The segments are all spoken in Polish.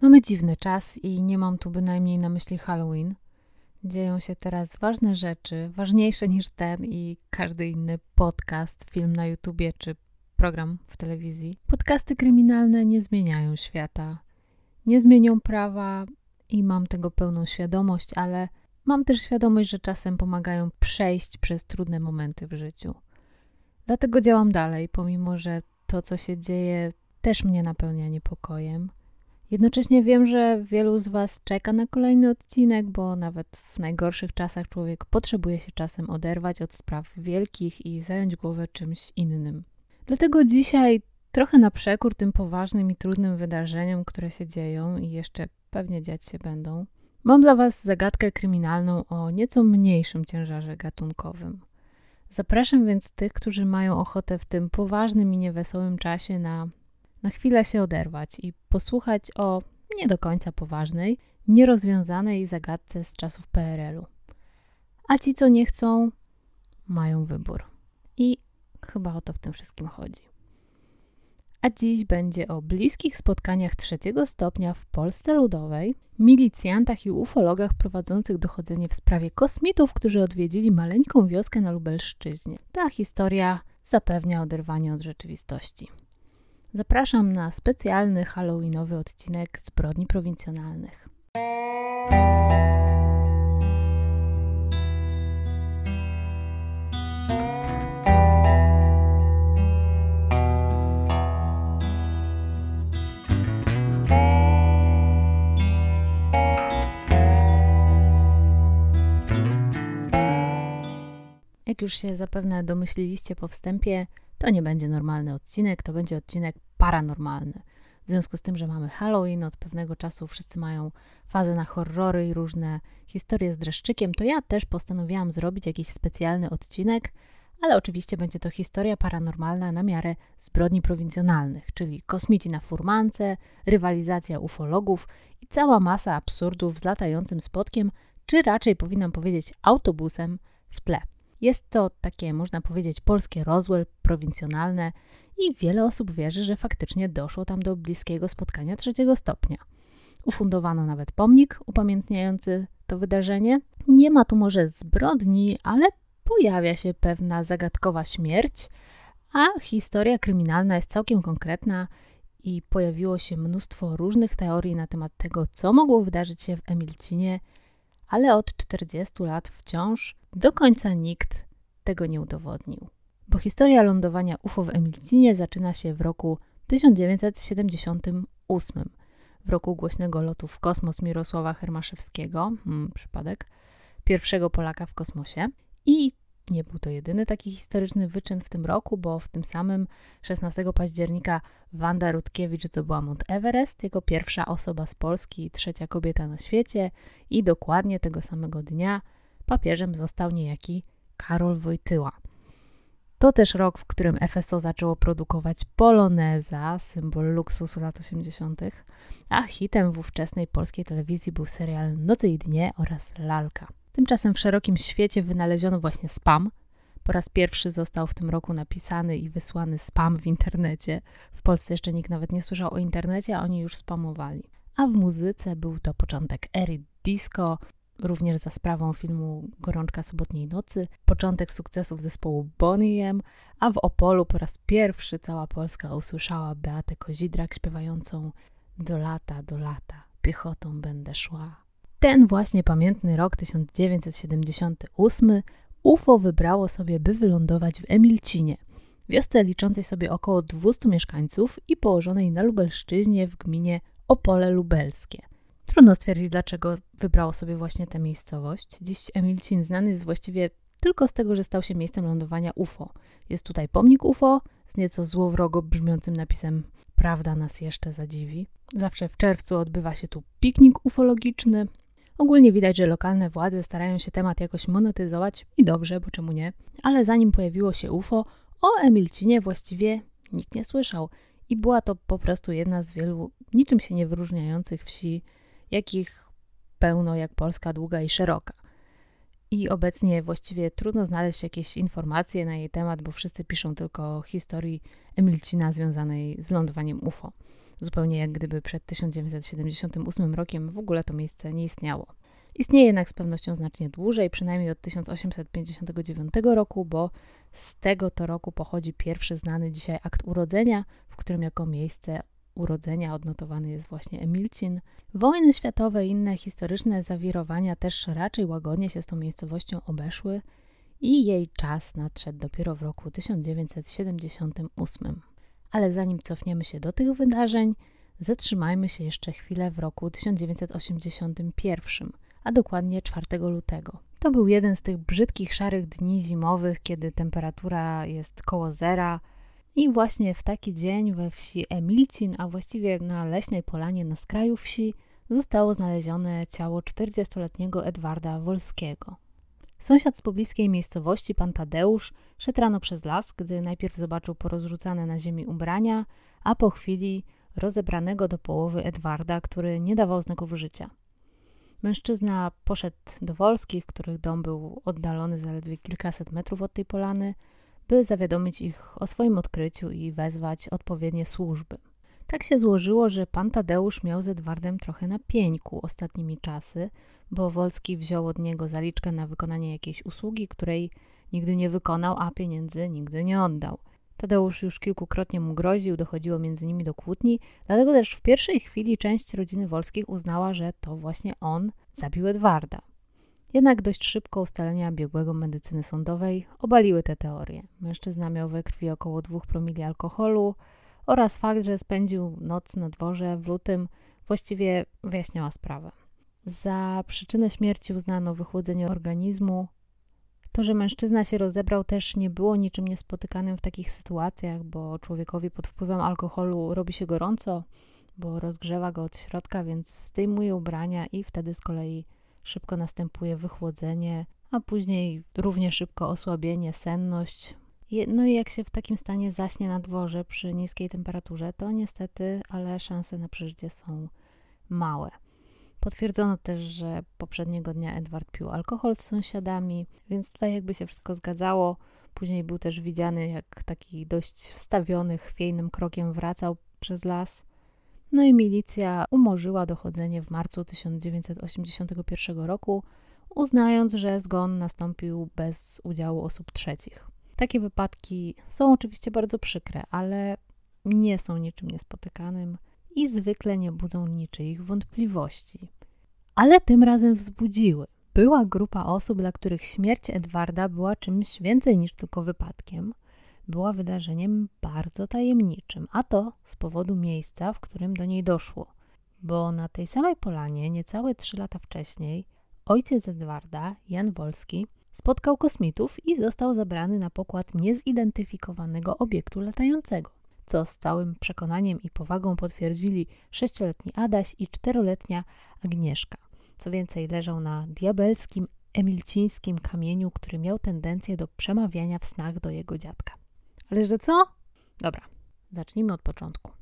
Mamy dziwny czas i nie mam tu bynajmniej na myśli Halloween. Dzieją się teraz ważne rzeczy, ważniejsze niż ten i każdy inny podcast, film na YouTubie czy program w telewizji. Podcasty kryminalne nie zmieniają świata, nie zmienią prawa i mam tego pełną świadomość, ale mam też świadomość, że czasem pomagają przejść przez trudne momenty w życiu. Dlatego działam dalej, pomimo że to, co się dzieje, też mnie napełnia niepokojem. Jednocześnie wiem, że wielu z Was czeka na kolejny odcinek, bo nawet w najgorszych czasach człowiek potrzebuje się czasem oderwać od spraw wielkich i zająć głowę czymś innym. Dlatego dzisiaj, trochę na przekór tym poważnym i trudnym wydarzeniom, które się dzieją i jeszcze pewnie dziać się będą, mam dla Was zagadkę kryminalną o nieco mniejszym ciężarze gatunkowym. Zapraszam więc tych, którzy mają ochotę w tym poważnym i niewesołym czasie na na chwilę się oderwać i posłuchać o nie do końca poważnej, nierozwiązanej zagadce z czasów PRL-u. A ci, co nie chcą, mają wybór. I chyba o to w tym wszystkim chodzi. A dziś będzie o bliskich spotkaniach trzeciego stopnia w Polsce Ludowej, milicjantach i ufologach prowadzących dochodzenie w sprawie kosmitów, którzy odwiedzili maleńką wioskę na Lubelszczyźnie. Ta historia zapewnia oderwanie od rzeczywistości. Zapraszam na specjalny halloweenowy odcinek Zbrodni Prowincjonalnych. Jak już się zapewne domyśliliście po wstępie, to nie będzie normalny odcinek, to będzie odcinek paranormalny. W związku z tym, że mamy Halloween, od pewnego czasu wszyscy mają fazę na horrory i różne historie z dreszczykiem, to ja też postanowiłam zrobić jakiś specjalny odcinek, ale oczywiście będzie to historia paranormalna na miarę zbrodni prowincjonalnych, czyli kosmici na furmance, rywalizacja ufologów i cała masa absurdów z latającym spotkiem, czy raczej powinnam powiedzieć autobusem w tle. Jest to takie, można powiedzieć, polskie Roswell, prowincjonalne i wiele osób wierzy, że faktycznie doszło tam do bliskiego spotkania trzeciego stopnia. Ufundowano nawet pomnik upamiętniający to wydarzenie. Nie ma tu może zbrodni, ale pojawia się pewna zagadkowa śmierć, a historia kryminalna jest całkiem konkretna i pojawiło się mnóstwo różnych teorii na temat tego, co mogło wydarzyć się w Emilcinie, ale od 40 lat wciąż do końca nikt tego nie udowodnił. Bo historia lądowania UFO w Emilcinie zaczyna się w roku 1978, w roku głośnego lotu w kosmos Mirosława Hermaszewskiego, hmm, przypadek, pierwszego Polaka w kosmosie. I nie był to jedyny taki historyczny wyczyn w tym roku, bo w tym samym 16 października Wanda Rutkiewicz zdobyła Mount Everest, jego pierwsza osoba z Polski i trzecia kobieta na świecie i dokładnie tego samego dnia papieżem został niejaki Karol Wojtyła. To też rok, w którym FSO zaczęło produkować Poloneza, symbol luksusu lat 80., a hitem w ówczesnej polskiej telewizji był serial Nocy i Dnie oraz Lalka. Tymczasem w szerokim świecie wynaleziono właśnie spam. Po raz pierwszy został w tym roku napisany i wysłany spam w internecie. W Polsce jeszcze nikt nawet nie słyszał o internecie, a oni już spamowali. A w muzyce był to początek ery disco, również za sprawą filmu Gorączka sobotniej nocy, początek sukcesów zespołu Bonnie M, a w Opolu po raz pierwszy cała Polska usłyszała Beatę Kozidrak śpiewającą Do lata, do lata, piechotą będę szła. Ten właśnie pamiętny rok 1978 UFO wybrało sobie, by wylądować w Emilcinie, wiosce liczącej sobie około 200 mieszkańców i położonej na Lubelszczyźnie w gminie Opole Lubelskie. Trudno stwierdzić, dlaczego wybrało sobie właśnie tę miejscowość. Dziś Emilcin znany jest właściwie tylko z tego, że stał się miejscem lądowania UFO. Jest tutaj pomnik UFO z nieco złowrogo brzmiącym napisem Prawda nas jeszcze zadziwi. Zawsze w czerwcu odbywa się tu piknik ufologiczny. Ogólnie widać, że lokalne władze starają się temat jakoś monetyzować i dobrze, bo czemu nie. Ale zanim pojawiło się UFO, o Emilcinie właściwie nikt nie słyszał. I była to po prostu jedna z wielu niczym się nie wyróżniających wsi jakich pełno jak Polska długa i szeroka. I obecnie właściwie trudno znaleźć jakieś informacje na jej temat, bo wszyscy piszą tylko o historii Emilcina związanej z lądowaniem UFO. zupełnie jak gdyby przed 1978 rokiem w ogóle to miejsce nie istniało. Istnieje jednak z pewnością znacznie dłużej, przynajmniej od 1859 roku, bo z tego to roku pochodzi pierwszy znany dzisiaj akt urodzenia, w którym jako miejsce urodzenia odnotowany jest właśnie Emilcin. Wojny światowe i inne historyczne zawirowania też raczej łagodnie się z tą miejscowością obeszły i jej czas nadszedł dopiero w roku 1978. Ale zanim cofniemy się do tych wydarzeń, zatrzymajmy się jeszcze chwilę w roku 1981, a dokładnie 4 lutego. To był jeden z tych brzydkich, szarych dni zimowych, kiedy temperatura jest koło zera, i właśnie w taki dzień we wsi Emilcin, a właściwie na leśnej polanie na skraju wsi, zostało znalezione ciało 40-letniego Edwarda Wolskiego. Sąsiad z pobliskiej miejscowości, pan Tadeusz, szedł rano przez las, gdy najpierw zobaczył porozrzucane na ziemi ubrania, a po chwili rozebranego do połowy Edwarda, który nie dawał znaków życia. Mężczyzna poszedł do Wolskich, których dom był oddalony zaledwie kilkaset metrów od tej polany, by zawiadomić ich o swoim odkryciu i wezwać odpowiednie służby. Tak się złożyło, że pan Tadeusz miał z Edwardem trochę na pieńku ostatnimi czasy, bo Wolski wziął od niego zaliczkę na wykonanie jakiejś usługi, której nigdy nie wykonał, a pieniędzy nigdy nie oddał. Tadeusz już kilkukrotnie mu groził, dochodziło między nimi do kłótni, dlatego też w pierwszej chwili część rodziny Wolskich uznała, że to właśnie on zabił Edwarda. Jednak dość szybko ustalenia biegłego medycyny sądowej obaliły te teorie. Mężczyzna miał we krwi około 2 promili alkoholu oraz fakt, że spędził noc na dworze w lutym właściwie wyjaśniała sprawę. Za przyczynę śmierci uznano wychłodzenie organizmu. To, że mężczyzna się rozebrał, też nie było niczym niespotykanym w takich sytuacjach, bo człowiekowi pod wpływem alkoholu robi się gorąco, bo rozgrzewa go od środka, więc zdejmuje ubrania i wtedy z kolei szybko następuje wychłodzenie, a później równie szybko osłabienie, senność. No i jak się w takim stanie zaśnie na dworze przy niskiej temperaturze, to niestety, ale szanse na przeżycie są małe. Potwierdzono też, że poprzedniego dnia Edward pił alkohol z sąsiadami, więc tutaj jakby się wszystko zgadzało. Później był też widziany jak taki dość wstawiony, chwiejnym krokiem wracał przez las. No i milicja umorzyła dochodzenie w marcu 1981 roku, uznając, że zgon nastąpił bez udziału osób trzecich. Takie wypadki są oczywiście bardzo przykre, ale nie są niczym niespotykanym i zwykle nie budzą niczyich wątpliwości. Ale tym razem wzbudziły. Była grupa osób, dla których śmierć Edwarda była czymś więcej niż tylko wypadkiem – była wydarzeniem bardzo tajemniczym, a to z powodu miejsca, w którym do niej doszło. Bo na tej samej polanie, niecałe trzy lata wcześniej, ojciec Edwarda, Jan Wolski, spotkał kosmitów i został zabrany na pokład niezidentyfikowanego obiektu latającego, co z całym przekonaniem i powagą potwierdzili sześcioletni Adaś i czteroletnia Agnieszka. Co więcej, leżał na diabelskim, emilcińskim kamieniu, który miał tendencję do przemawiania w snach do jego dziadka. Ale że co? Dobra, zacznijmy od początku.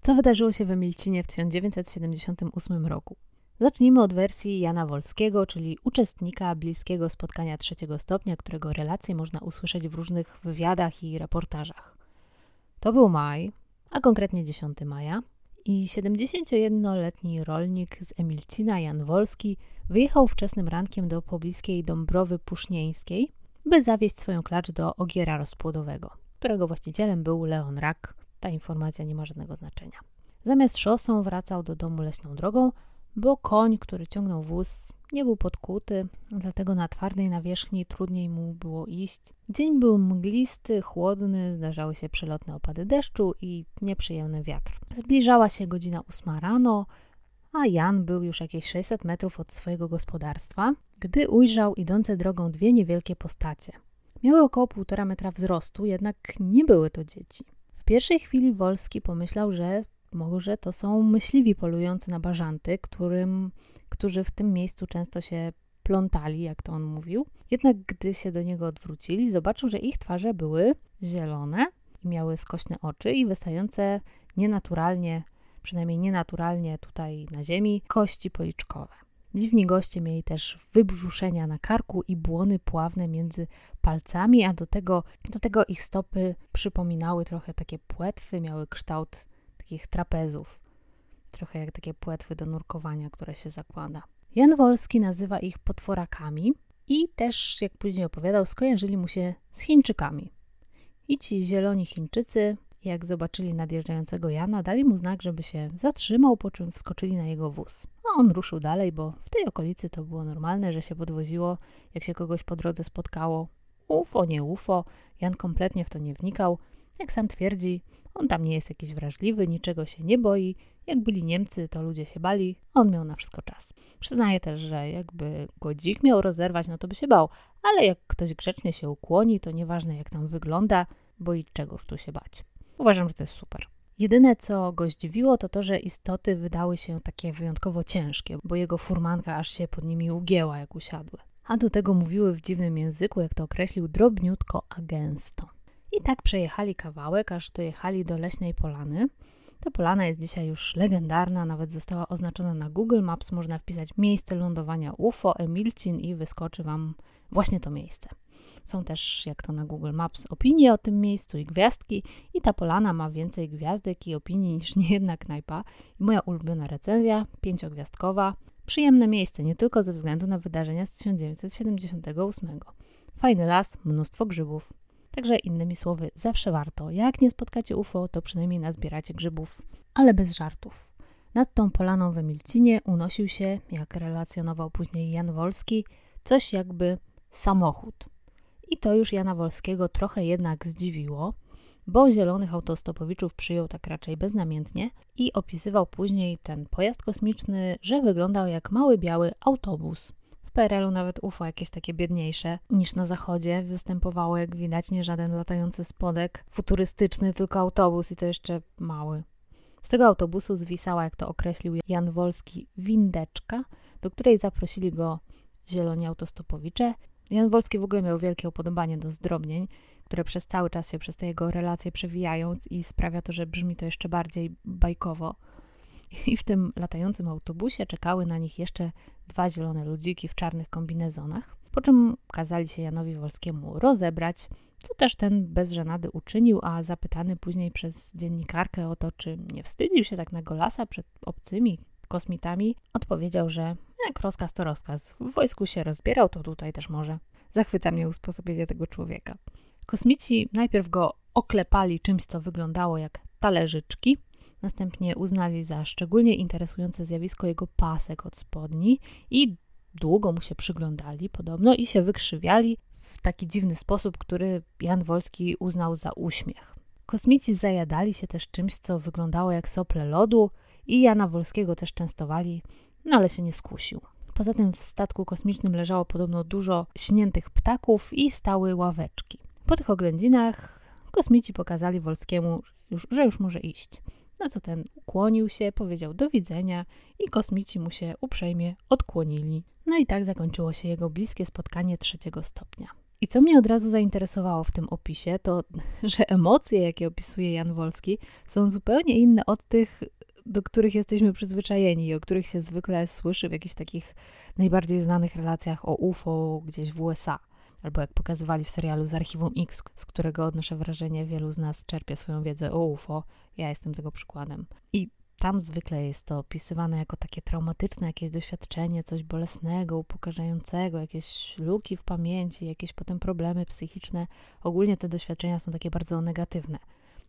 Co wydarzyło się w Emilcinie w 1978 roku? Zacznijmy od wersji Jana Wolskiego, czyli uczestnika bliskiego spotkania trzeciego stopnia, którego relacje można usłyszeć w różnych wywiadach i reportażach. To był maj, a konkretnie 10 maja, i 71-letni rolnik z Emilcina, Jan Wolski, wyjechał wczesnym rankiem do pobliskiej Dąbrowy Pusznieńskiej, by zawieźć swoją klacz do ogiera rozpłodowego którego właścicielem był Leon Rak. Ta informacja nie ma żadnego znaczenia. Zamiast szosą wracał do domu leśną drogą, bo koń, który ciągnął wóz, nie był podkuty, dlatego na twardej nawierzchni trudniej mu było iść. Dzień był mglisty, chłodny, zdarzały się przelotne opady deszczu i nieprzyjemny wiatr. Zbliżała się godzina ósma rano, a Jan był już jakieś 600 metrów od swojego gospodarstwa, gdy ujrzał idące drogą dwie niewielkie postacie. Miały około półtora metra wzrostu, jednak nie były to dzieci. W pierwszej chwili Wolski pomyślał, że może to są myśliwi polujący na bażanty, którym, którzy w tym miejscu często się plątali, jak to on mówił. Jednak gdy się do niego odwrócili, zobaczył, że ich twarze były zielone i miały skośne oczy i wystające nienaturalnie, przynajmniej nienaturalnie tutaj na ziemi, kości policzkowe. Dziwni goście mieli też wybrzuszenia na karku i błony pławne między palcami, a do tego, do tego ich stopy przypominały trochę takie płetwy, miały kształt takich trapezów. Trochę jak takie płetwy do nurkowania, które się zakłada. Jan Wolski nazywa ich potworakami i też, jak później opowiadał, skojarzyli mu się z Chińczykami. I ci zieloni Chińczycy, jak zobaczyli nadjeżdżającego Jana, dali mu znak, żeby się zatrzymał, po czym wskoczyli na jego wóz. A on ruszył dalej, bo w tej okolicy to było normalne, że się podwoziło, jak się kogoś po drodze spotkało. UFO, nie UFO. Jan kompletnie w to nie wnikał. Jak sam twierdzi, on tam nie jest jakiś wrażliwy, niczego się nie boi. Jak byli Niemcy, to ludzie się bali, on miał na wszystko czas. Przyznaje też, że jakby go dzik miał rozerwać, no to by się bał, ale jak ktoś grzecznie się ukłoni, to nieważne jak tam wygląda, bo i czegoż tu się bać. Uważam, że to jest super. Jedyne, co go zdziwiło, to to, że istoty wydały się takie wyjątkowo ciężkie, bo jego furmanka aż się pod nimi ugięła, jak usiadły. A do tego mówiły w dziwnym języku, jak to określił, drobniutko a gęsto. I tak przejechali kawałek, aż dojechali do leśnej polany. Ta polana jest dzisiaj już legendarna, nawet została oznaczona na Google Maps. Można wpisać miejsce lądowania UFO Emilcin i wyskoczy Wam właśnie to miejsce. Są też, jak to na Google Maps, opinie o tym miejscu i gwiazdki. I ta polana ma więcej gwiazdek i opinii niż niejedna knajpa. I moja ulubiona recenzja, pięciogwiazdkowa. Przyjemne miejsce, nie tylko ze względu na wydarzenia z 1978. Fajny las, mnóstwo grzybów. Także innymi słowy, zawsze warto. Jak nie spotkacie UFO, to przynajmniej nazbieracie grzybów, ale bez żartów. Nad tą polaną w Emilcinie unosił się, jak relacjonował później Jan Wolski, coś jakby samochód. I to już Jana Wolskiego trochę jednak zdziwiło, bo zielonych autostopowiczów przyjął tak raczej beznamiętnie i opisywał później ten pojazd kosmiczny, że wyglądał jak mały biały autobus. W PRL-u nawet UFO jakieś takie biedniejsze niż na zachodzie występowało, jak widać, nie żaden latający spodek futurystyczny, tylko autobus i to jeszcze mały. Z tego autobusu zwisała, jak to określił Jan Wolski, windeczka, do której zaprosili go zieloni autostopowicze. Jan Wolski w ogóle miał wielkie upodobanie do zdrobnień, które przez cały czas się przez te jego relacje przewijają i sprawia to, że brzmi to jeszcze bardziej bajkowo. I w tym latającym autobusie czekały na nich jeszcze dwa zielone ludziki w czarnych kombinezonach, po czym kazali się Janowi Wolskiemu rozebrać, co też ten bez żenady uczynił, a zapytany później przez dziennikarkę o to, czy nie wstydził się tak na golasa przed obcymi kosmitami, odpowiedział, że jak rozkaz to rozkaz. W wojsku się rozbierał, to tutaj też może. Zachwyca mnie usposobienie tego człowieka. Kosmici najpierw go oklepali czymś, co wyglądało jak talerzyczki, następnie uznali za szczególnie interesujące zjawisko jego pasek od spodni i długo mu się przyglądali podobno i się wykrzywiali w taki dziwny sposób, który Jan Wolski uznał za uśmiech. Kosmici zajadali się też czymś, co wyglądało jak sople lodu i Jana Wolskiego też częstowali, no ale się nie skusił. Poza tym w statku kosmicznym leżało podobno dużo śniętych ptaków i stały ławeczki. Po tych oględzinach kosmici pokazali Wolskiemu, że już może iść. Na co ten ukłonił się, powiedział do widzenia i kosmici mu się uprzejmie odkłonili. No i tak zakończyło się jego bliskie spotkanie trzeciego stopnia. I co mnie od razu zainteresowało w tym opisie, to że emocje, jakie opisuje Jan Wolski, są zupełnie inne od tych, do których jesteśmy przyzwyczajeni i o których się zwykle słyszy w jakichś takich najbardziej znanych relacjach o UFO gdzieś w USA. Albo jak pokazywali w serialu z Archiwum X, z którego odnoszę wrażenie, wielu z nas czerpie swoją wiedzę o UFO. Ja jestem tego przykładem. I tam zwykle jest to opisywane jako takie traumatyczne jakieś doświadczenie, coś bolesnego, upokarzającego, jakieś luki w pamięci, jakieś potem problemy psychiczne. Ogólnie te doświadczenia są takie bardzo negatywne.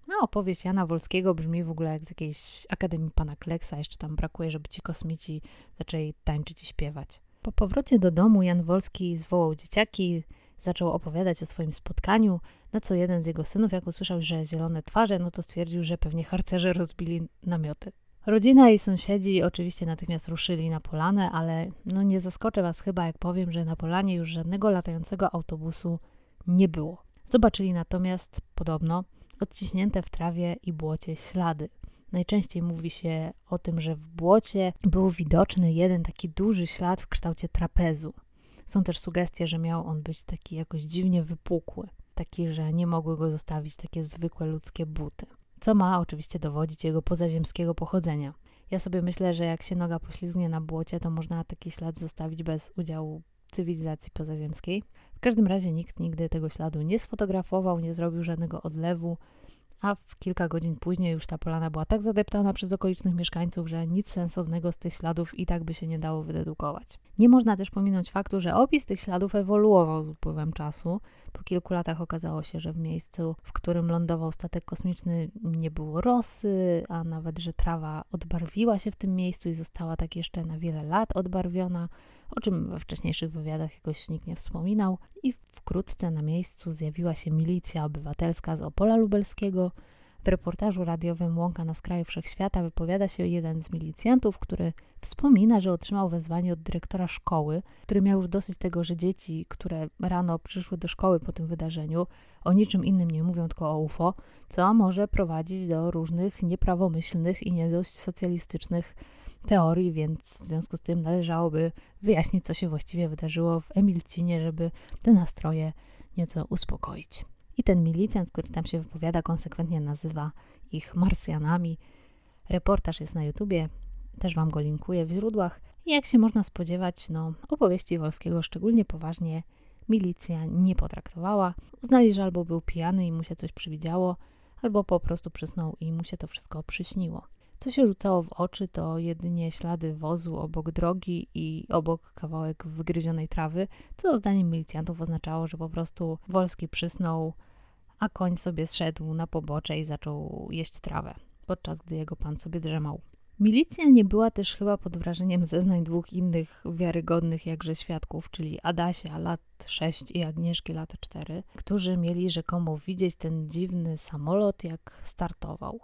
No, opowieść Jana Wolskiego brzmi w ogóle jak z jakiejś Akademii Pana Kleksa. Jeszcze tam brakuje, żeby ci kosmici zaczęli tańczyć i śpiewać. Po powrocie do domu Jan Wolski zwołał dzieciaki, zaczął opowiadać o swoim spotkaniu, na co jeden z jego synów, jak usłyszał, że zielone twarze, no to stwierdził, że pewnie harcerze rozbili namioty. Rodzina i sąsiedzi oczywiście natychmiast ruszyli na polanę, ale no nie zaskoczę was chyba, jak powiem, że na polanie już żadnego latającego autobusu nie było. Zobaczyli natomiast podobno odciśnięte w trawie i błocie ślady. Najczęściej mówi się o tym, że w błocie był widoczny jeden taki duży ślad w kształcie trapezu. Są też sugestie, że miał on być taki jakoś dziwnie wypukły, taki, że nie mogły go zostawić takie zwykłe ludzkie buty. Co ma oczywiście dowodzić jego pozaziemskiego pochodzenia. Ja sobie myślę, że jak się noga poślizgnie na błocie, to można taki ślad zostawić bez udziału cywilizacji pozaziemskiej. W każdym razie nikt nigdy tego śladu nie sfotografował, nie zrobił żadnego odlewu, a w kilka godzin później już ta polana była tak zadeptana przez okolicznych mieszkańców, że nic sensownego z tych śladów i tak by się nie dało wydedukować. Nie można też pominąć faktu, że opis tych śladów ewoluował z upływem czasu. Po kilku latach okazało się, że w miejscu, w którym lądował statek kosmiczny, nie było rosy, a nawet, że trawa odbarwiła się w tym miejscu i została tak jeszcze na wiele lat odbarwiona, o czym we wcześniejszych wywiadach jakoś nikt nie wspominał. I wkrótce na miejscu zjawiła się milicja obywatelska z Opola Lubelskiego, w reportażu radiowym Łąka na skraju wszechświata wypowiada się jeden z milicjantów, który wspomina, że otrzymał wezwanie od dyrektora szkoły, który miał już dosyć tego, że dzieci, które rano przyszły do szkoły po tym wydarzeniu, o niczym innym nie mówią, tylko o UFO, co może prowadzić do różnych nieprawomyślnych i nie dość socjalistycznych teorii, więc w związku z tym należałoby wyjaśnić, co się właściwie wydarzyło w Emilcinie, żeby te nastroje nieco uspokoić. I ten milicjant, który tam się wypowiada, konsekwentnie nazywa ich Marsjanami. Reportaż jest na YouTubie, też Wam go linkuję w źródłach. I jak się można spodziewać, no, opowieści Wolskiego szczególnie poważnie milicja nie potraktowała. Uznali, że albo był pijany i mu się coś przywidziało, albo po prostu przysnął i mu się to wszystko przyśniło. Co się rzucało w oczy, to jedynie ślady wozu obok drogi i obok kawałek wygryzionej trawy, co zdaniem milicjantów oznaczało, że po prostu Wolski przysnął a koń sobie zszedł na pobocze i zaczął jeść trawę, podczas gdy jego pan sobie drzemał. Milicja nie była też chyba pod wrażeniem zeznań dwóch innych wiarygodnych jakże świadków, czyli Adasia lat 6 i Agnieszki lat 4, którzy mieli rzekomo widzieć ten dziwny samolot, jak startował.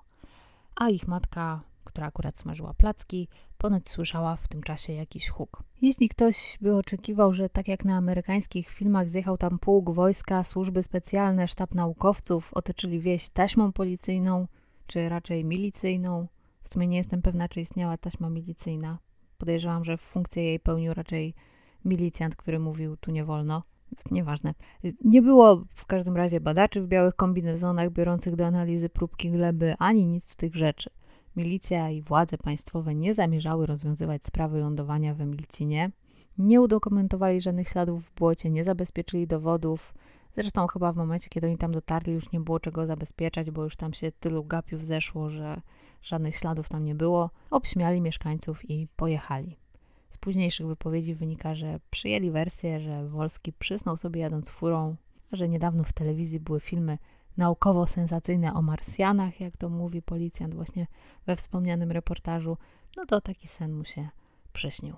A ich matka która akurat smażyła placki, ponoć słyszała w tym czasie jakiś huk. Jeśli ktoś by oczekiwał, że tak jak na amerykańskich filmach zjechał tam pułk wojska, służby specjalne, sztab naukowców, otoczyli wieś taśmą policyjną, czy raczej milicyjną, w sumie nie jestem pewna, czy istniała taśma milicyjna. Podejrzewam, że funkcję jej pełnił raczej milicjant, który mówił tu nie wolno. Nieważne. Nie było w każdym razie badaczy w białych kombinezonach biorących do analizy próbki gleby, ani nic z tych rzeczy. Milicja i władze państwowe nie zamierzały rozwiązywać sprawy lądowania w Emilcinie. Nie udokumentowali żadnych śladów w błocie, nie zabezpieczyli dowodów. Zresztą chyba w momencie, kiedy oni tam dotarli, już nie było czego zabezpieczać, bo już tam się tylu gapiów zeszło, że żadnych śladów tam nie było. Obśmiali mieszkańców i pojechali. Późniejszych wypowiedzi wynika, że przyjęli wersję, że Wolski przysnął sobie jadąc furą, że niedawno w telewizji były filmy naukowo-sensacyjne o Marsjanach, jak to mówi policjant właśnie we wspomnianym reportażu, no to taki sen mu się przyśnił.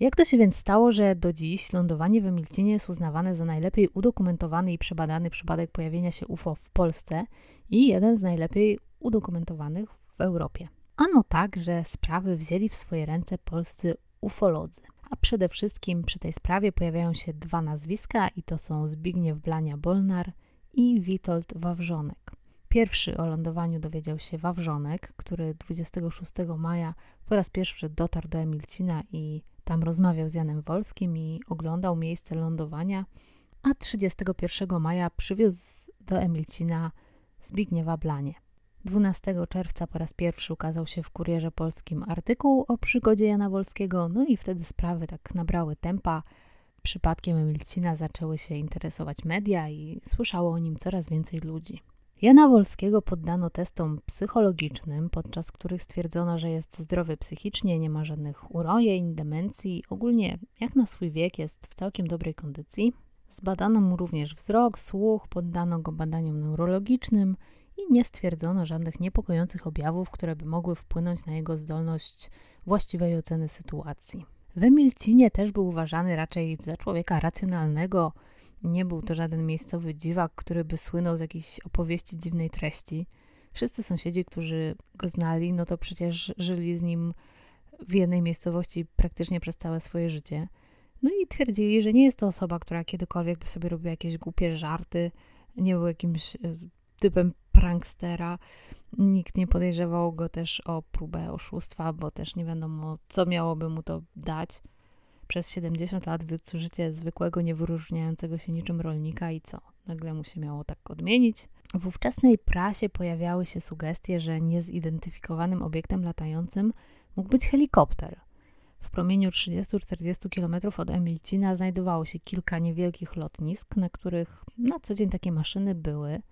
Jak to się więc stało, że do dziś lądowanie w Emilcinie jest uznawane za najlepiej udokumentowany i przebadany przypadek pojawienia się UFO w Polsce i jeden z najlepiej udokumentowanych w Europie? Ano tak, że sprawy wzięli w swoje ręce polscy ufolodzy. A przede wszystkim przy tej sprawie pojawiają się dwa nazwiska i to są Zbigniew Blania-Bolnar i Witold Wawrzonek. Pierwszy o lądowaniu dowiedział się Wawrzonek, który 26 maja po raz pierwszy dotarł do Emilcina i tam rozmawiał z Janem Wolskim i oglądał miejsce lądowania, a 31 maja przywiózł do Emilcina Zbigniewa Blanie. 12 czerwca po raz pierwszy ukazał się w Kurierze Polskim artykuł o przygodzie Jana Wolskiego, no i wtedy sprawy tak nabrały tempa. Przypadkiem Emilcina zaczęły się interesować media i słyszało o nim coraz więcej ludzi. Jana Wolskiego poddano testom psychologicznym, podczas których stwierdzono, że jest zdrowy psychicznie, nie ma żadnych urojeń, demencji, ogólnie jak na swój wiek jest w całkiem dobrej kondycji. Zbadano mu również wzrok, słuch, poddano go badaniom neurologicznym i nie stwierdzono żadnych niepokojących objawów, które by mogły wpłynąć na jego zdolność właściwej oceny sytuacji. W Emilcinie też był uważany raczej za człowieka racjonalnego. Nie był to żaden miejscowy dziwak, który by słynął z jakiejś opowieści dziwnej treści. Wszyscy sąsiedzi, którzy go znali, no to przecież żyli z nim w jednej miejscowości praktycznie przez całe swoje życie. No i twierdzili, że nie jest to osoba, która kiedykolwiek by sobie robiła jakieś głupie żarty, nie był jakimś e, typem prankstera. Nikt nie podejrzewał go też o próbę oszustwa, bo też nie wiadomo, co miałoby mu to dać. Przez 70 lat wiódł życie zwykłego, niewyróżniającego się niczym rolnika i co? Nagle mu się miało tak odmienić. W ówczesnej prasie pojawiały się sugestie, że niezidentyfikowanym obiektem latającym mógł być helikopter. W promieniu 30-40 km od Emilcina znajdowało się kilka niewielkich lotnisk, na których na co dzień takie maszyny były –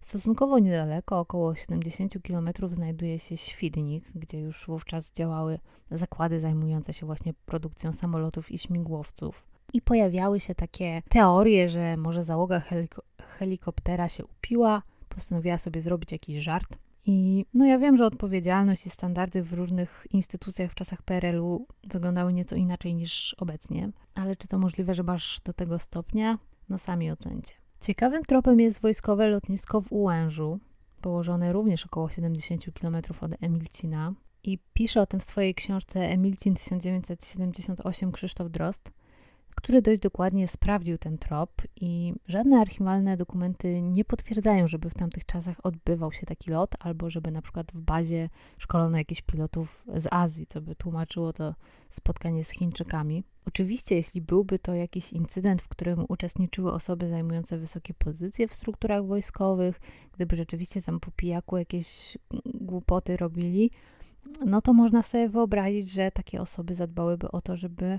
Stosunkowo niedaleko, około 70 km, znajduje się Świdnik, gdzie już wówczas działały zakłady zajmujące się właśnie produkcją samolotów i śmigłowców. I pojawiały się takie teorie, że może załoga heliko helikoptera się upiła, postanowiła sobie zrobić jakiś żart. I no ja wiem, że odpowiedzialność i standardy w różnych instytucjach w czasach PRL-u wyglądały nieco inaczej niż obecnie, ale czy to możliwe, że masz do tego stopnia? No sami ocencie. Ciekawym tropem jest wojskowe lotnisko w Ułężu, położone również około 70 km od Emilcina. I pisze o tym w swojej książce Emilcin 1978 Krzysztof Drost, który dość dokładnie sprawdził ten trop i żadne archiwalne dokumenty nie potwierdzają, żeby w tamtych czasach odbywał się taki lot, albo żeby na przykład w bazie szkolono jakichś pilotów z Azji, co by tłumaczyło to spotkanie z Chińczykami. Oczywiście, jeśli byłby to jakiś incydent, w którym uczestniczyły osoby zajmujące wysokie pozycje w strukturach wojskowych, gdyby rzeczywiście tam po pijaku jakieś głupoty robili, no to można sobie wyobrazić, że takie osoby zadbałyby o to, żeby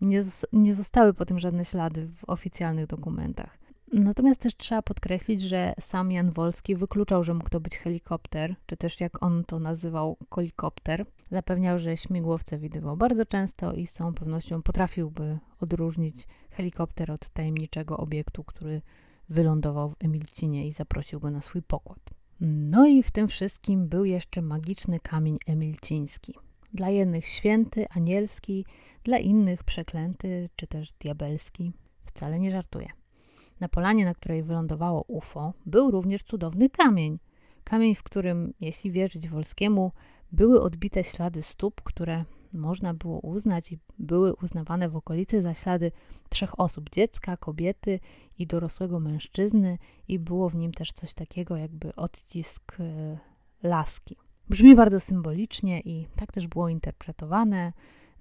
nie, nie zostały po tym żadne ślady w oficjalnych dokumentach. Natomiast też trzeba podkreślić, że sam Jan Wolski wykluczał, że mógł to być helikopter, czy też jak on to nazywał, kolikopter. Zapewniał, że śmigłowce widywał bardzo często i z całą pewnością potrafiłby odróżnić helikopter od tajemniczego obiektu, który wylądował w Emilcinie i zaprosił go na swój pokład. No i w tym wszystkim był jeszcze magiczny kamień emilciński. Dla jednych święty, anielski, dla innych przeklęty czy też diabelski. Wcale nie żartuję. Na polanie, na której wylądowało UFO, był również cudowny kamień. Kamień, w którym, jeśli wierzyć Wolskiemu, były odbite ślady stóp, które można było uznać i były uznawane w okolicy za ślady trzech osób: dziecka, kobiety i dorosłego mężczyzny, i było w nim też coś takiego, jakby odcisk e, laski. Brzmi bardzo symbolicznie i tak też było interpretowane,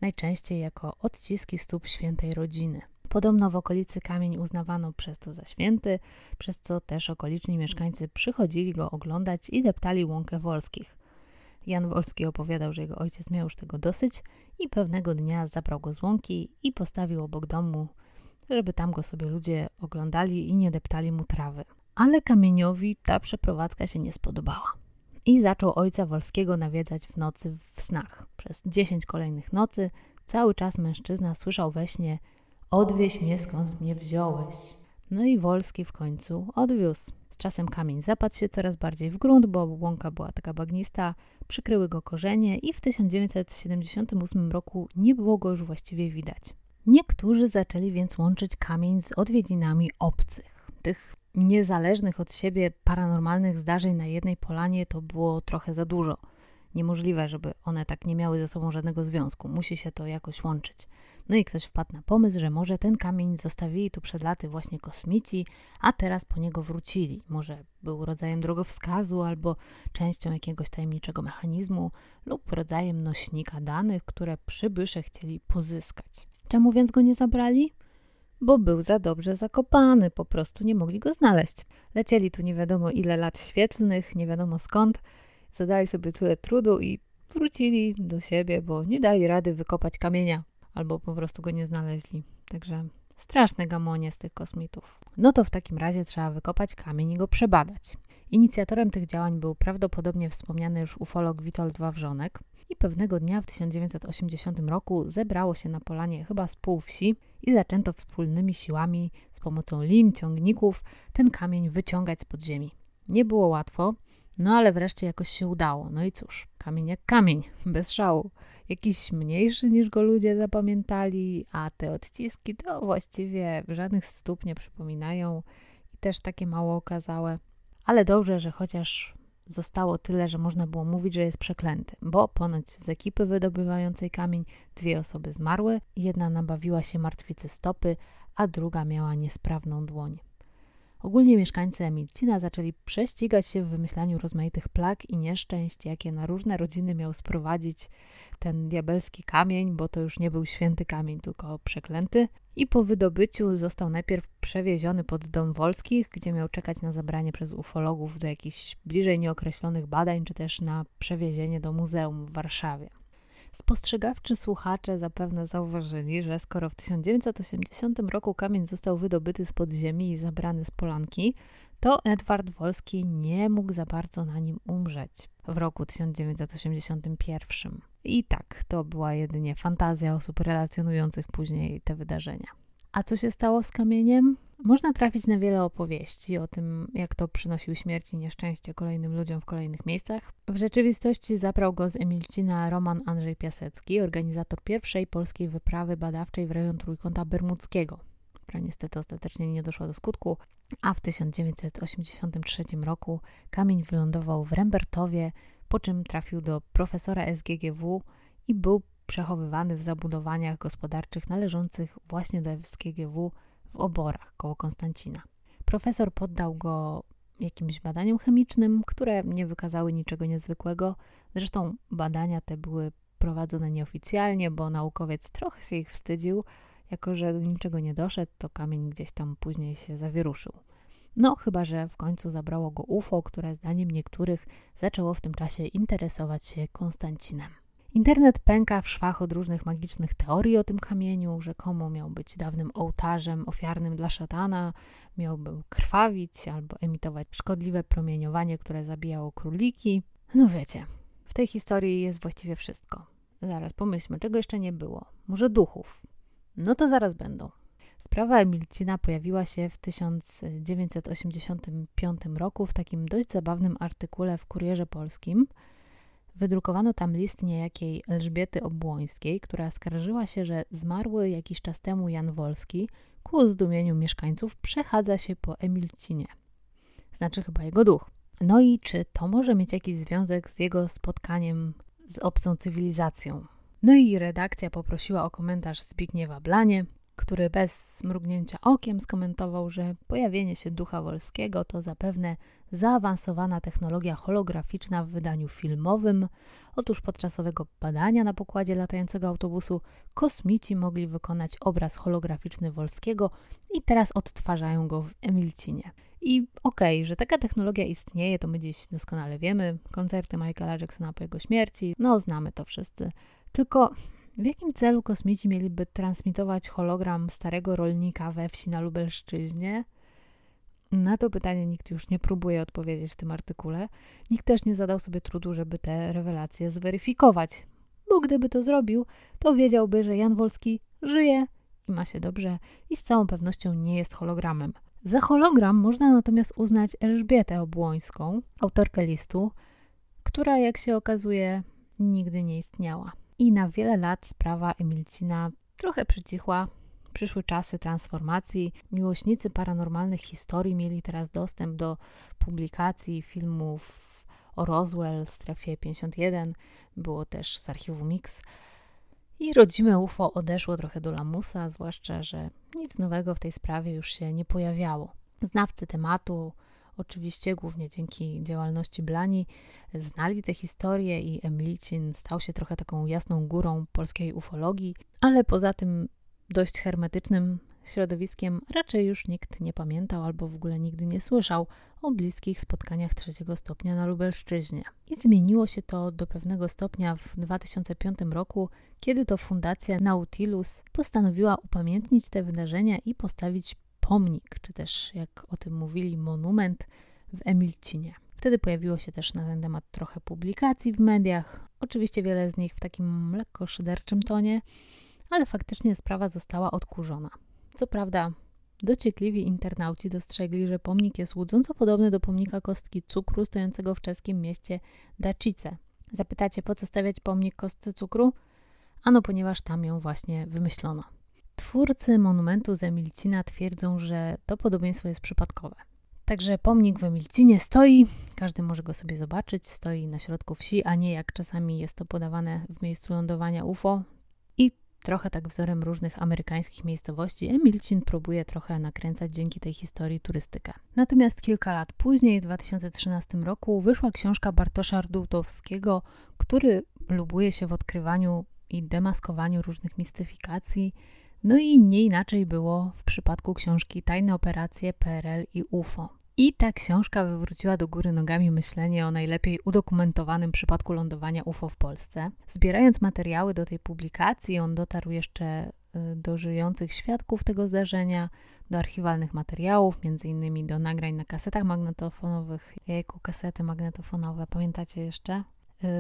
najczęściej jako odciski stóp świętej rodziny. Podobno w okolicy kamień uznawano przez to za święty, przez co też okoliczni mieszkańcy przychodzili go oglądać i deptali łąkę Wolskich. Jan Wolski opowiadał, że jego ojciec miał już tego dosyć i pewnego dnia zabrał go z łąki i postawił obok domu, żeby tam go sobie ludzie oglądali i nie deptali mu trawy. Ale kamieniowi ta przeprowadzka się nie spodobała i zaczął ojca Wolskiego nawiedzać w nocy w snach. Przez dziesięć kolejnych nocy cały czas mężczyzna słyszał we śnie Odwieź mnie skąd mnie wziąłeś. No i Wolski w końcu odwiózł. Z czasem kamień zapadł się coraz bardziej w grunt, bo łąka była taka bagnista, przykryły go korzenie i w 1978 roku nie było go już właściwie widać. Niektórzy zaczęli więc łączyć kamień z odwiedzinami obcych, tych niezależnych od siebie paranormalnych zdarzeń na jednej polanie to było trochę za dużo. Niemożliwe, żeby one tak nie miały ze sobą żadnego związku. Musi się to jakoś łączyć. No i ktoś wpadł na pomysł, że może ten kamień zostawili tu przed laty właśnie kosmici, a teraz po niego wrócili. Może był rodzajem drogowskazu albo częścią jakiegoś tajemniczego mechanizmu lub rodzajem nośnika danych, które przybysze chcieli pozyskać. Czemu więc go nie zabrali? Bo był za dobrze zakopany, po prostu nie mogli go znaleźć. Lecieli tu nie wiadomo ile lat świetlnych, nie wiadomo skąd, zadali sobie tyle trudu i wrócili do siebie, bo nie dali rady wykopać kamienia, albo po prostu go nie znaleźli. Także straszne gamonie z tych kosmitów. No to w takim razie trzeba wykopać kamień i go przebadać. Inicjatorem tych działań był prawdopodobnie wspomniany już ufolog Witold Wawrzonek, i pewnego dnia w 1980 roku zebrało się na polanie chyba z pół wsi i zaczęto wspólnymi siłami z pomocą lin, ciągników ten kamień wyciągać z podziemi. Nie było łatwo, no ale wreszcie jakoś się udało. No i cóż, kamień jak kamień, bez szału. Jakiś mniejszy niż go ludzie zapamiętali, a te odciski to właściwie żadnych stóp nie przypominają i też takie mało okazałe. Ale dobrze, że chociaż zostało tyle, że można było mówić, że jest przeklęty, bo ponoć z ekipy wydobywającej kamień dwie osoby zmarły, jedna nabawiła się martwicy stopy, a druga miała niesprawną dłoń. Ogólnie mieszkańcy Emilcina zaczęli prześcigać się w wymyślaniu rozmaitych plag i nieszczęść, jakie na różne rodziny miał sprowadzić ten diabelski kamień, bo to już nie był święty kamień, tylko przeklęty. I po wydobyciu został najpierw przewieziony pod dom Wolskich, gdzie miał czekać na zabranie przez ufologów do jakichś bliżej nieokreślonych badań, czy też na przewiezienie do muzeum w Warszawie. Spostrzegawczy słuchacze zapewne zauważyli, że skoro w 1980 roku kamień został wydobyty z podziemi i zabrany z polanki, to Edward Wolski nie mógł za bardzo na nim umrzeć w roku 1981. I tak, to była jedynie fantazja osób relacjonujących później te wydarzenia. A co się stało z kamieniem? Można trafić na wiele opowieści o tym, jak to przynosił śmierć i nieszczęście kolejnym ludziom w kolejnych miejscach. W rzeczywistości zabrał go z Emilcina Roman Andrzej Piasecki, organizator pierwszej polskiej wyprawy badawczej w rejon Trójkąta Bermudzkiego, która niestety ostatecznie nie doszła do skutku, a w 1983 roku kamień wylądował w Rembertowie, po czym trafił do profesora SGGW i był przechowywany w zabudowaniach gospodarczych należących właśnie do SGGW w Oborach koło Konstancina. Profesor poddał go jakimś badaniom chemicznym, które nie wykazały niczego niezwykłego. Zresztą badania te były prowadzone nieoficjalnie, bo naukowiec trochę się ich wstydził. Jako, że do niczego nie doszedł, to kamień gdzieś tam później się zawieruszył. No, chyba że w końcu zabrało go UFO, które zdaniem niektórych zaczęło w tym czasie interesować się Konstancinem. Internet pęka w szwach od różnych magicznych teorii o tym kamieniu. Rzekomo miał być dawnym ołtarzem ofiarnym dla szatana, miałby krwawić albo emitować szkodliwe promieniowanie, które zabijało króliki. No wiecie, w tej historii jest właściwie wszystko. Zaraz pomyślmy, czego jeszcze nie było. Może duchów? No to zaraz będą. Sprawa Emilcina pojawiła się w 1985 roku w takim dość zabawnym artykule w Kurierze Polskim – Wydrukowano tam list niejakiej Elżbiety Obłońskiej, która skarżyła się, że zmarły jakiś czas temu Jan Wolski ku zdumieniu mieszkańców przechadza się po Emilcinie. Znaczy chyba jego duch. No i czy to może mieć jakiś związek z jego spotkaniem z obcą cywilizacją? No i redakcja poprosiła o komentarz Zbigniewa Blanie, który bez mrugnięcia okiem skomentował, że pojawienie się ducha wolskiego to zapewne zaawansowana technologia holograficzna w wydaniu filmowym. Otóż podczas owego badania na pokładzie latającego autobusu kosmici mogli wykonać obraz holograficzny Wolskiego i teraz odtwarzają go w Emilcinie. I okej, okay, że taka technologia istnieje, to my dziś doskonale wiemy. Koncerty Michaela Jacksona po jego śmierci, no znamy to wszyscy. Tylko w jakim celu kosmici mieliby transmitować hologram starego rolnika we wsi na Lubelszczyźnie? Na to pytanie nikt już nie próbuje odpowiedzieć w tym artykule. Nikt też nie zadał sobie trudu, żeby te rewelacje zweryfikować, bo gdyby to zrobił, to wiedziałby, że Jan Wolski żyje i ma się dobrze i z całą pewnością nie jest hologramem. Za hologram można natomiast uznać Elżbietę Obłońską, autorkę listu, która, jak się okazuje, nigdy nie istniała. I na wiele lat sprawa Emilcina trochę przycichła. Przyszły czasy transformacji. Miłośnicy paranormalnych historii mieli teraz dostęp do publikacji filmów o Roswell, strefie 51. Było też z archiwum Mix. I rodzime UFO odeszło trochę do lamusa, zwłaszcza, że nic nowego w tej sprawie już się nie pojawiało. Znawcy tematu Oczywiście głównie dzięki działalności Blani znali tę historię i Emilcin stał się trochę taką jasną górą polskiej ufologii, ale poza tym dość hermetycznym środowiskiem raczej już nikt nie pamiętał albo w ogóle nigdy nie słyszał o bliskich spotkaniach trzeciego stopnia na Lubelszczyźnie. I zmieniło się to do pewnego stopnia w 2005 roku, kiedy to Fundacja Nautilus postanowiła upamiętnić te wydarzenia i postawić pomnik, czy też jak o tym mówili, monument w Emilcinie. Wtedy pojawiło się też na ten temat trochę publikacji w mediach, oczywiście wiele z nich w takim lekko szyderczym tonie, ale faktycznie sprawa została odkurzona. Co prawda, dociekliwi internauci dostrzegli, że pomnik jest łudząco podobny do pomnika kostki cukru stojącego w czeskim mieście Dacice. Zapytacie, po co stawiać pomnik kostce cukru? Ano, ponieważ tam ją właśnie wymyślono. Twórcy monumentu z Emilcina twierdzą, że to podobieństwo jest przypadkowe. Także pomnik w Emilcinie stoi, każdy może go sobie zobaczyć, stoi na środku wsi, a nie jak czasami jest to podawane w miejscu lądowania UFO. I trochę tak wzorem różnych amerykańskich miejscowości Emilcin próbuje trochę nakręcać dzięki tej historii turystykę. Natomiast kilka lat później, w 2013 roku, wyszła książka Bartosza Ardutowskiego, który lubuje się w odkrywaniu i demaskowaniu różnych mistyfikacji no i nie inaczej było w przypadku książki Tajne operacje PRL i UFO. I ta książka wywróciła do góry nogami myślenie o najlepiej udokumentowanym przypadku lądowania UFO w Polsce. Zbierając materiały do tej publikacji, on dotarł jeszcze do żyjących świadków tego zdarzenia, do archiwalnych materiałów, między innymi do nagrań na kasetach magnetofonowych. Jejku, kasety magnetofonowe, pamiętacie jeszcze?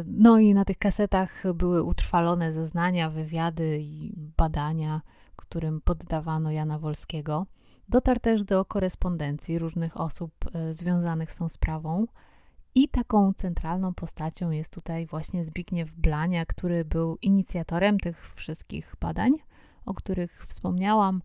No i na tych kasetach były utrwalone zeznania, wywiady i badania, którym poddawano Jana Wolskiego. Dotarł też do korespondencji różnych osób e, związanych z tą sprawą. I taką centralną postacią jest tutaj właśnie Zbigniew Blania, który był inicjatorem tych wszystkich badań, o których wspomniałam.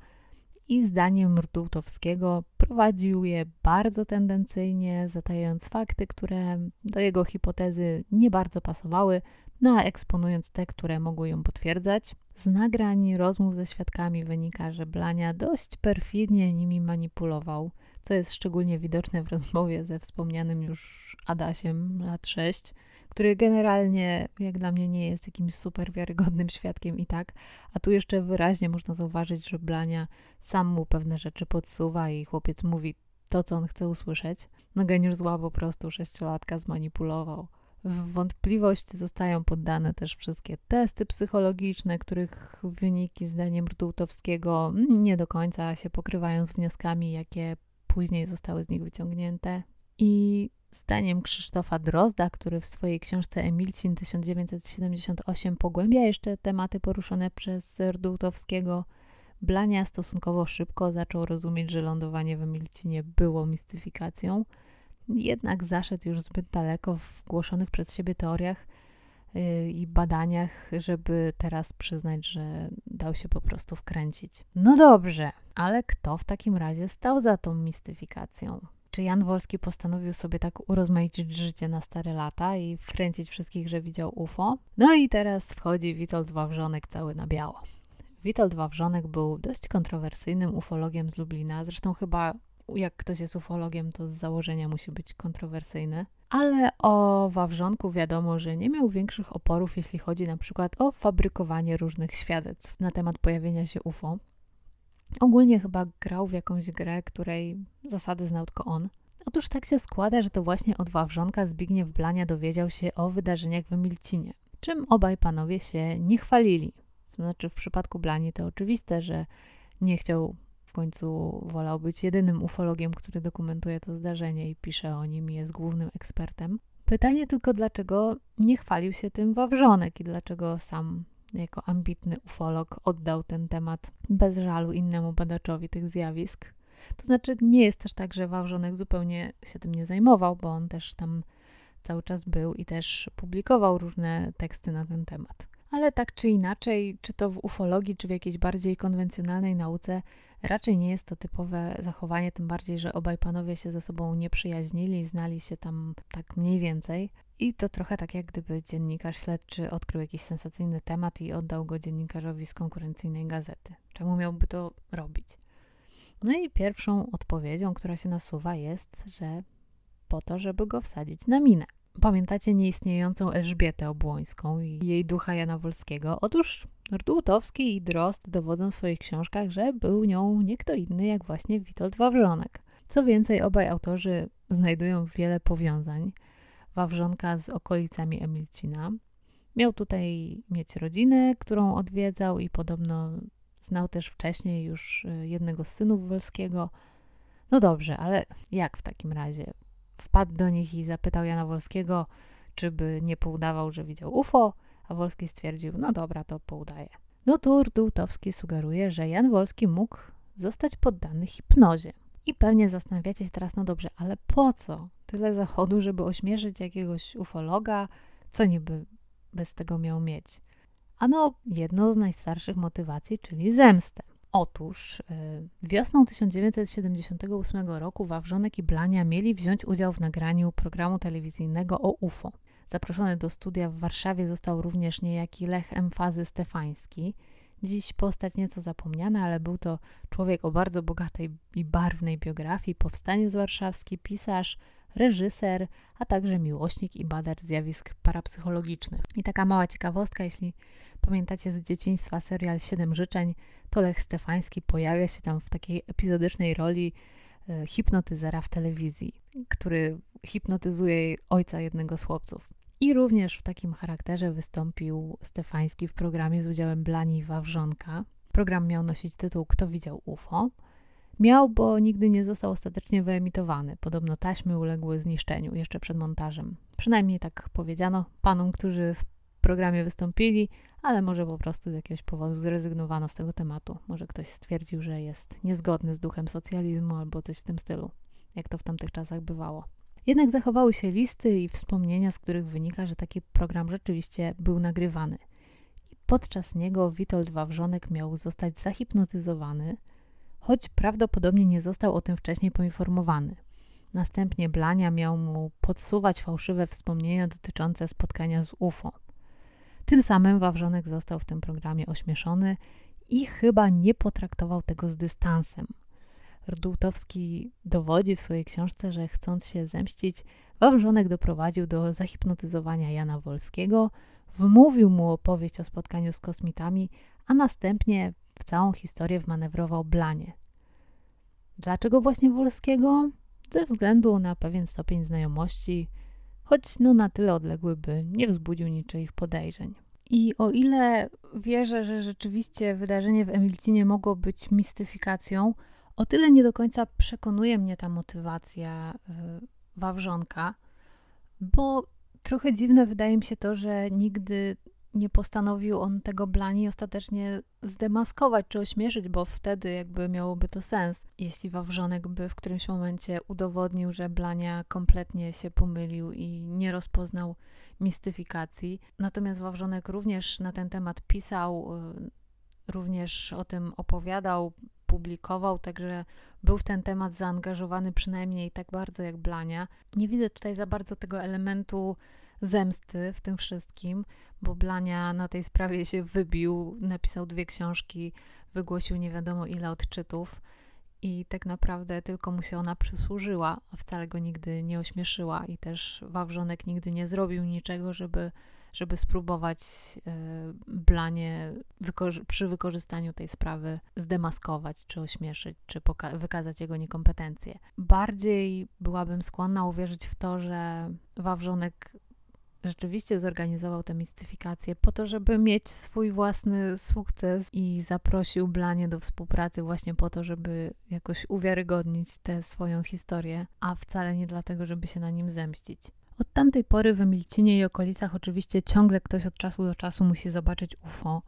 I zdaniem Rdułtowskiego prowadził je bardzo tendencyjnie, zatajając fakty, które do jego hipotezy nie bardzo pasowały, no a eksponując te, które mogły ją potwierdzać. Z nagrań rozmów ze świadkami wynika, że Blania dość perfidnie nimi manipulował, co jest szczególnie widoczne w rozmowie ze wspomnianym już Adasiem lat 6, który generalnie, jak dla mnie, nie jest jakimś super wiarygodnym świadkiem i tak, a tu jeszcze wyraźnie można zauważyć, że Blania sam mu pewne rzeczy podsuwa i chłopiec mówi to, co on chce usłyszeć. No geniusz zła po prostu sześciolatka zmanipulował. W wątpliwość zostają poddane też wszystkie testy psychologiczne, których wyniki zdaniem Rdułtowskiego nie do końca się pokrywają z wnioskami, jakie później zostały z nich wyciągnięte. I zdaniem Krzysztofa Drozda, który w swojej książce Emilcin 1978 pogłębia jeszcze tematy poruszone przez Rdułtowskiego, Blania stosunkowo szybko zaczął rozumieć, że lądowanie w Emilcinie było mistyfikacją – jednak zaszedł już zbyt daleko w głoszonych przez siebie teoriach y, i badaniach, żeby teraz przyznać, że dał się po prostu wkręcić. No dobrze, ale kto w takim razie stał za tą mistyfikacją? Czy Jan Wolski postanowił sobie tak urozmaicić życie na stare lata i wkręcić wszystkich, że widział UFO? No i teraz wchodzi Witold Wawrzonek cały na biało. Witold Wawrzonek był dość kontrowersyjnym ufologiem z Lublina, zresztą chyba jak ktoś jest ufologiem, to z założenia musi być kontrowersyjny. Ale o Wawrzonku wiadomo, że nie miał większych oporów, jeśli chodzi na przykład o fabrykowanie różnych świadectw na temat pojawienia się UFO. Ogólnie chyba grał w jakąś grę, której zasady znał tylko on. Otóż tak się składa, że to właśnie od Wawrzonka Zbigniew Blania dowiedział się o wydarzeniach w Emilcinie, czym obaj panowie się nie chwalili. To znaczy w przypadku Blani to oczywiste, że nie chciał w końcu wolał być jedynym ufologiem, który dokumentuje to zdarzenie i pisze o nim, jest głównym ekspertem. Pytanie tylko, dlaczego nie chwalił się tym Wawrzonek i dlaczego sam jako ambitny ufolog oddał ten temat bez żalu innemu badaczowi tych zjawisk. To znaczy, nie jest też tak, że Wawrzonek zupełnie się tym nie zajmował, bo on też tam cały czas był i też publikował różne teksty na ten temat. Ale tak czy inaczej, czy to w ufologii, czy w jakiejś bardziej konwencjonalnej nauce, Raczej nie jest to typowe zachowanie, tym bardziej, że obaj panowie się ze sobą nie przyjaźnili, znali się tam tak mniej więcej. I to trochę tak, jak gdyby dziennikarz śledczy odkrył jakiś sensacyjny temat i oddał go dziennikarzowi z konkurencyjnej gazety. Czemu miałby to robić? No i pierwszą odpowiedzią, która się nasuwa, jest, że po to, żeby go wsadzić na minę. Pamiętacie nieistniejącą Elżbietę Obłońską i jej ducha Jana Wolskiego? Otóż Rdułtowski i Drost dowodzą w swoich książkach, że był nią nie kto inny jak właśnie Witold Wawrzonek. Co więcej, obaj autorzy znajdują wiele powiązań Wawrzonka z okolicami Emilcina. Miał tutaj mieć rodzinę, którą odwiedzał i podobno znał też wcześniej już e, jednego z synów Wolskiego. No dobrze, ale jak w takim razie? Wpadł do nich i zapytał Jana Wolskiego, czy by nie poudawał, że widział UFO, a Wolski stwierdził, no dobra, to poudaje. No tu Rdułtowski sugeruje, że Jan Wolski mógł zostać poddany hipnozie. I pewnie zastanawiacie się teraz, no dobrze, ale po co tyle zachodu, żeby ośmieszyć jakiegoś ufologa? Co niby bez tego miał mieć? Ano, jedną z najstarszych motywacji, czyli zemstę. Otóż yy, wiosną 1978 roku Wawrzonek i Blania mieli wziąć udział w nagraniu programu telewizyjnego o UFO. Zaproszony do studia w Warszawie został również niejaki Lech Emfazy Stefański. Dziś postać nieco zapomniana, ale był to człowiek o bardzo bogatej i barwnej biografii, powstaniec warszawski, pisarz, reżyser, a także miłośnik i badacz zjawisk parapsychologicznych. I taka mała ciekawostka, jeśli pamiętacie z dzieciństwa serial Siedem Życzeń, to Lech Stefański pojawia się tam w takiej epizodycznej roli e, hipnotyzera w telewizji, który hipnotyzuje ojca jednego z chłopców. I również w takim charakterze wystąpił Stefański w programie z udziałem Blani Wawrzonka. Program miał nosić tytuł Kto widział UFO? Miał, bo nigdy nie został ostatecznie wyemitowany. Podobno taśmy uległy zniszczeniu jeszcze przed montażem. Przynajmniej tak powiedziano panom, którzy w programie wystąpili, ale może po prostu z jakiegoś powodu zrezygnowano z tego tematu. Może ktoś stwierdził, że jest niezgodny z duchem socjalizmu albo coś w tym stylu, jak to w tamtych czasach bywało. Jednak zachowały się listy i wspomnienia, z których wynika, że taki program rzeczywiście był nagrywany. Podczas niego Witold Wawrzonek miał zostać zahipnotyzowany, choć prawdopodobnie nie został o tym wcześniej poinformowany. Następnie Blania miał mu podsuwać fałszywe wspomnienia dotyczące spotkania z UFO. Tym samym Wawrzonek został w tym programie ośmieszony i chyba nie potraktował tego z dystansem. Rdultowski dowodzi w swojej książce, że chcąc się zemścić, Wawrzonek doprowadził do zahipnotyzowania Jana Wolskiego, wmówił mu opowieść o spotkaniu z kosmitami, a następnie w całą historię wmanewrował Blanie. Dlaczego właśnie Wolskiego? Ze względu na pewien stopień znajomości, choć no na tyle odległy, by nie wzbudził niczyich podejrzeń. I o ile wierzę, że rzeczywiście wydarzenie w Emilcinie mogło być mistyfikacją, o tyle nie do końca przekonuje mnie ta motywacja y, Wawrzonka, bo trochę dziwne wydaje mi się to, że nigdy nie postanowił on tego Blani ostatecznie zdemaskować czy ośmieszyć, bo wtedy jakby miałoby to sens, jeśli Wawrzonek by w którymś momencie udowodnił, że Blania kompletnie się pomylił i nie rozpoznał mistyfikacji. Natomiast Wawrzonek również na ten temat pisał, y, również o tym opowiadał, publikował, także był w ten temat zaangażowany przynajmniej tak bardzo jak Blania. Nie widzę tutaj za bardzo tego elementu zemsty w tym wszystkim, bo Blania na tej sprawie się wybił, napisał dwie książki, wygłosił nie wiadomo ile odczytów i tak naprawdę tylko mu się ona przysłużyła, a wcale go nigdy nie ośmieszyła i też Wawrzonek nigdy nie zrobił niczego, żeby, żeby spróbować y, Blanie przy wykorzystaniu tej sprawy zdemaskować, czy ośmieszyć, czy wykazać jego niekompetencje. Bardziej byłabym skłonna uwierzyć w to, że Wawrzonek rzeczywiście zorganizował tę mistyfikację po to, żeby mieć swój własny sukces i zaprosił Blanie do współpracy właśnie po to, żeby jakoś uwiarygodnić tę swoją historię, a wcale nie dlatego, żeby się na nim zemścić. Od tamtej pory w Emilcinie i okolicach oczywiście ciągle ktoś od czasu do czasu musi zobaczyć UFO.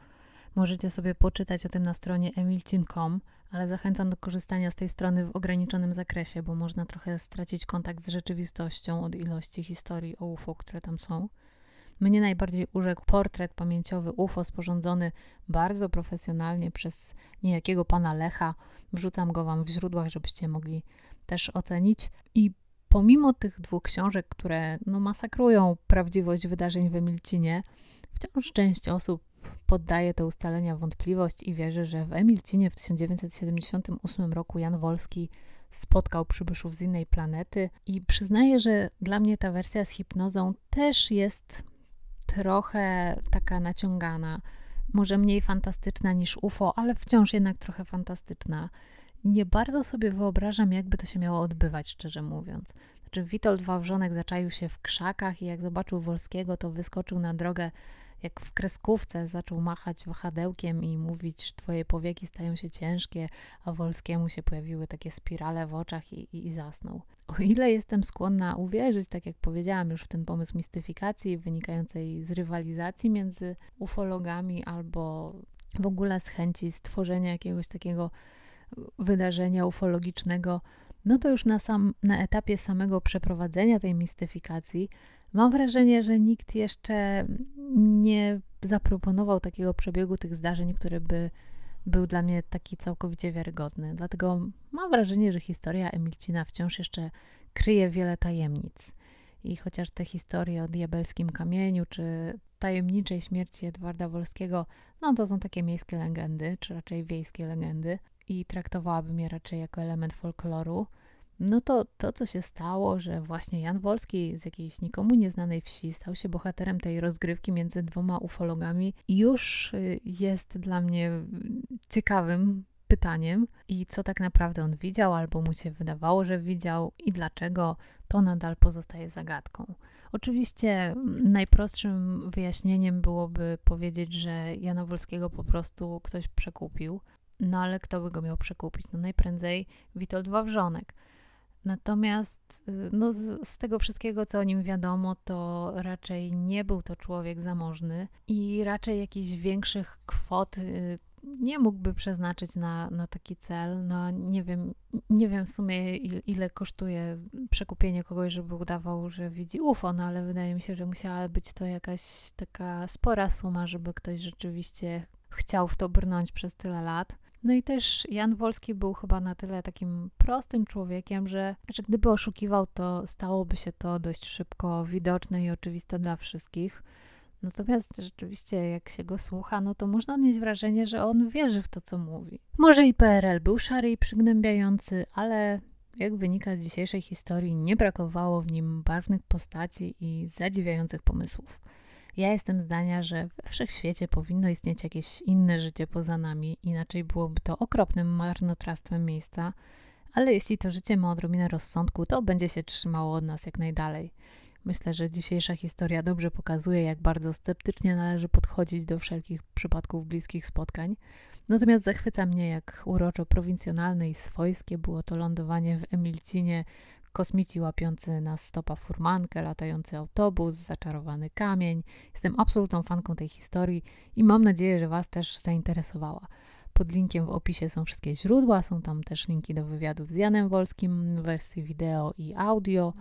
Możecie sobie poczytać o tym na stronie emilcin.com, ale zachęcam do korzystania z tej strony w ograniczonym zakresie, bo można trochę stracić kontakt z rzeczywistością od ilości historii o UFO, które tam są. Mnie najbardziej urzekł portret pamięciowy UFO sporządzony bardzo profesjonalnie przez niejakiego pana Lecha. Wrzucam go wam w źródłach, żebyście mogli też ocenić. I pomimo tych dwóch książek, które no, masakrują prawdziwość wydarzeń w Emilcinie, wciąż część osób poddaje te ustalenia wątpliwość i wierzy, że w Emilcinie w 1978 roku Jan Wolski spotkał przybyszów z innej planety i przyznaję, że dla mnie ta wersja z hipnozą też jest trochę taka naciągana, może mniej fantastyczna niż UFO, ale wciąż jednak trochę fantastyczna. Nie bardzo sobie wyobrażam, jakby to się miało odbywać, szczerze mówiąc. Znaczy, Witold Wawrzonek zaczaił się w krzakach i jak zobaczył Wolskiego, to wyskoczył na drogę jak w kreskówce zaczął machać wahadełkiem i mówić, twoje powieki stają się ciężkie, a Wolskiemu się pojawiły takie spirale w oczach i, i, i zasnął. O ile jestem skłonna uwierzyć, tak jak powiedziałam już w ten pomysł mistyfikacji wynikającej z rywalizacji między ufologami albo w ogóle z chęci stworzenia jakiegoś takiego wydarzenia ufologicznego, no to już na, sam, na etapie samego przeprowadzenia tej mistyfikacji Mam wrażenie, że nikt jeszcze nie zaproponował takiego przebiegu tych zdarzeń, który by był dla mnie taki całkowicie wiarygodny. Dlatego mam wrażenie, że historia Emilcina wciąż jeszcze kryje wiele tajemnic. I chociaż te historie o diabelskim kamieniu, czy tajemniczej śmierci Edwarda Wolskiego, no to są takie miejskie legendy, czy raczej wiejskie legendy, i traktowałabym je raczej jako element folkloru no to to, co się stało, że właśnie Jan Wolski z jakiejś nikomu nieznanej wsi stał się bohaterem tej rozgrywki między dwoma ufologami, już y, jest dla mnie ciekawym pytaniem i co tak naprawdę on widział, albo mu się wydawało, że widział i dlaczego, to nadal pozostaje zagadką. Oczywiście najprostszym wyjaśnieniem byłoby powiedzieć, że Jana Wolskiego po prostu ktoś przekupił, no ale kto by go miał przekupić? No najprędzej Witold Wawrzonek. Natomiast y, no, z, z, tego wszystkiego, co o nim wiadomo, to raczej nie był to człowiek zamożny i raczej jakichś większych kwot y, nie mógłby przeznaczyć na, na taki cel. No nie wiem, nie wiem w sumie ile, ile kosztuje przekupienie kogoś, żeby udawał, że widzi UFO, no ale wydaje mi się, że musiała być to jakaś taka spora suma, żeby ktoś rzeczywiście chciał w to brnąć przez tyle lat. No i też Jan Wolski był chyba na tyle takim prostym człowiekiem, że, że gdyby oszukiwał, to stałoby się to dość szybko widoczne i oczywiste dla wszystkich. Natomiast rzeczywiście, jak się go słucha, no to można odnieść wrażenie, że on wierzy w to, co mówi. Może i PRL był szary i przygnębiający, ale jak wynika z dzisiejszej historii, nie brakowało w nim barwnych postaci i zadziwiających pomysłów. Ja jestem zdania, że we wszechświecie powinno istnieć jakieś inne życie poza nami, inaczej byłoby to okropnym marnotrawstwem miejsca, ale jeśli to życie ma odrobinę rozsądku, to będzie się trzymało od nas jak najdalej. Myślę, że dzisiejsza historia dobrze pokazuje, jak bardzo sceptycznie należy podchodzić do wszelkich przypadków bliskich spotkań. Natomiast zachwyca mnie, jak uroczo prowincjonalne i swojskie było to lądowanie w Emilcinie, kosmici łapiący na stopa furmankę, latający autobus, zaczarowany kamień. Jestem absolutną fanką tej historii i mam nadzieję, że Was też zainteresowała. Pod linkiem w opisie są wszystkie źródła, są tam też linki do wywiadów z Janem Wolskim wersji wideo i audio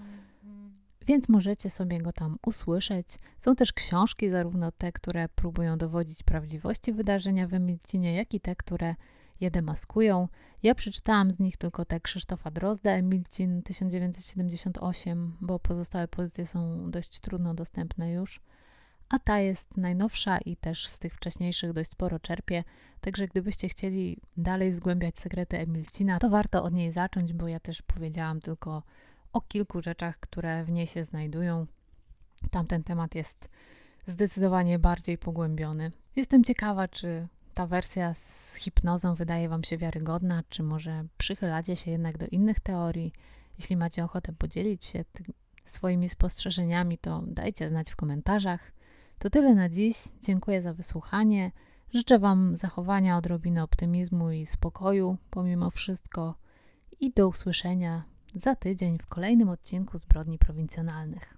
więc możecie sobie go tam usłyszeć. Są też książki, zarówno te, które próbują dowodzić prawdziwości wydarzenia w Emilcinie, jak i te, które je demaskują. Ja przeczytałam z nich tylko te Krzysztofa Drozda, Emilcin 1978, bo pozostałe pozycje są dość trudno dostępne już. A ta jest najnowsza i też z tych wcześniejszych dość sporo czerpie. Także gdybyście chcieli dalej zgłębiać sekrety Emilcina, to warto od niej zacząć, bo ja też powiedziałam tylko o kilku rzeczach, które w niej się znajdują. Tamten temat jest zdecydowanie bardziej pogłębiony. Jestem ciekawa, czy ta wersja z hipnozą wydaje Wam się wiarygodna, czy może przychylacie się jednak do innych teorii. Jeśli macie ochotę podzielić się swoimi spostrzeżeniami, to dajcie znać w komentarzach. To tyle na dziś. Dziękuję za wysłuchanie. Życzę Wam zachowania odrobiny optymizmu i spokoju pomimo wszystko i do usłyszenia za tydzień w kolejnym odcinku Zbrodni Prowincjonalnych.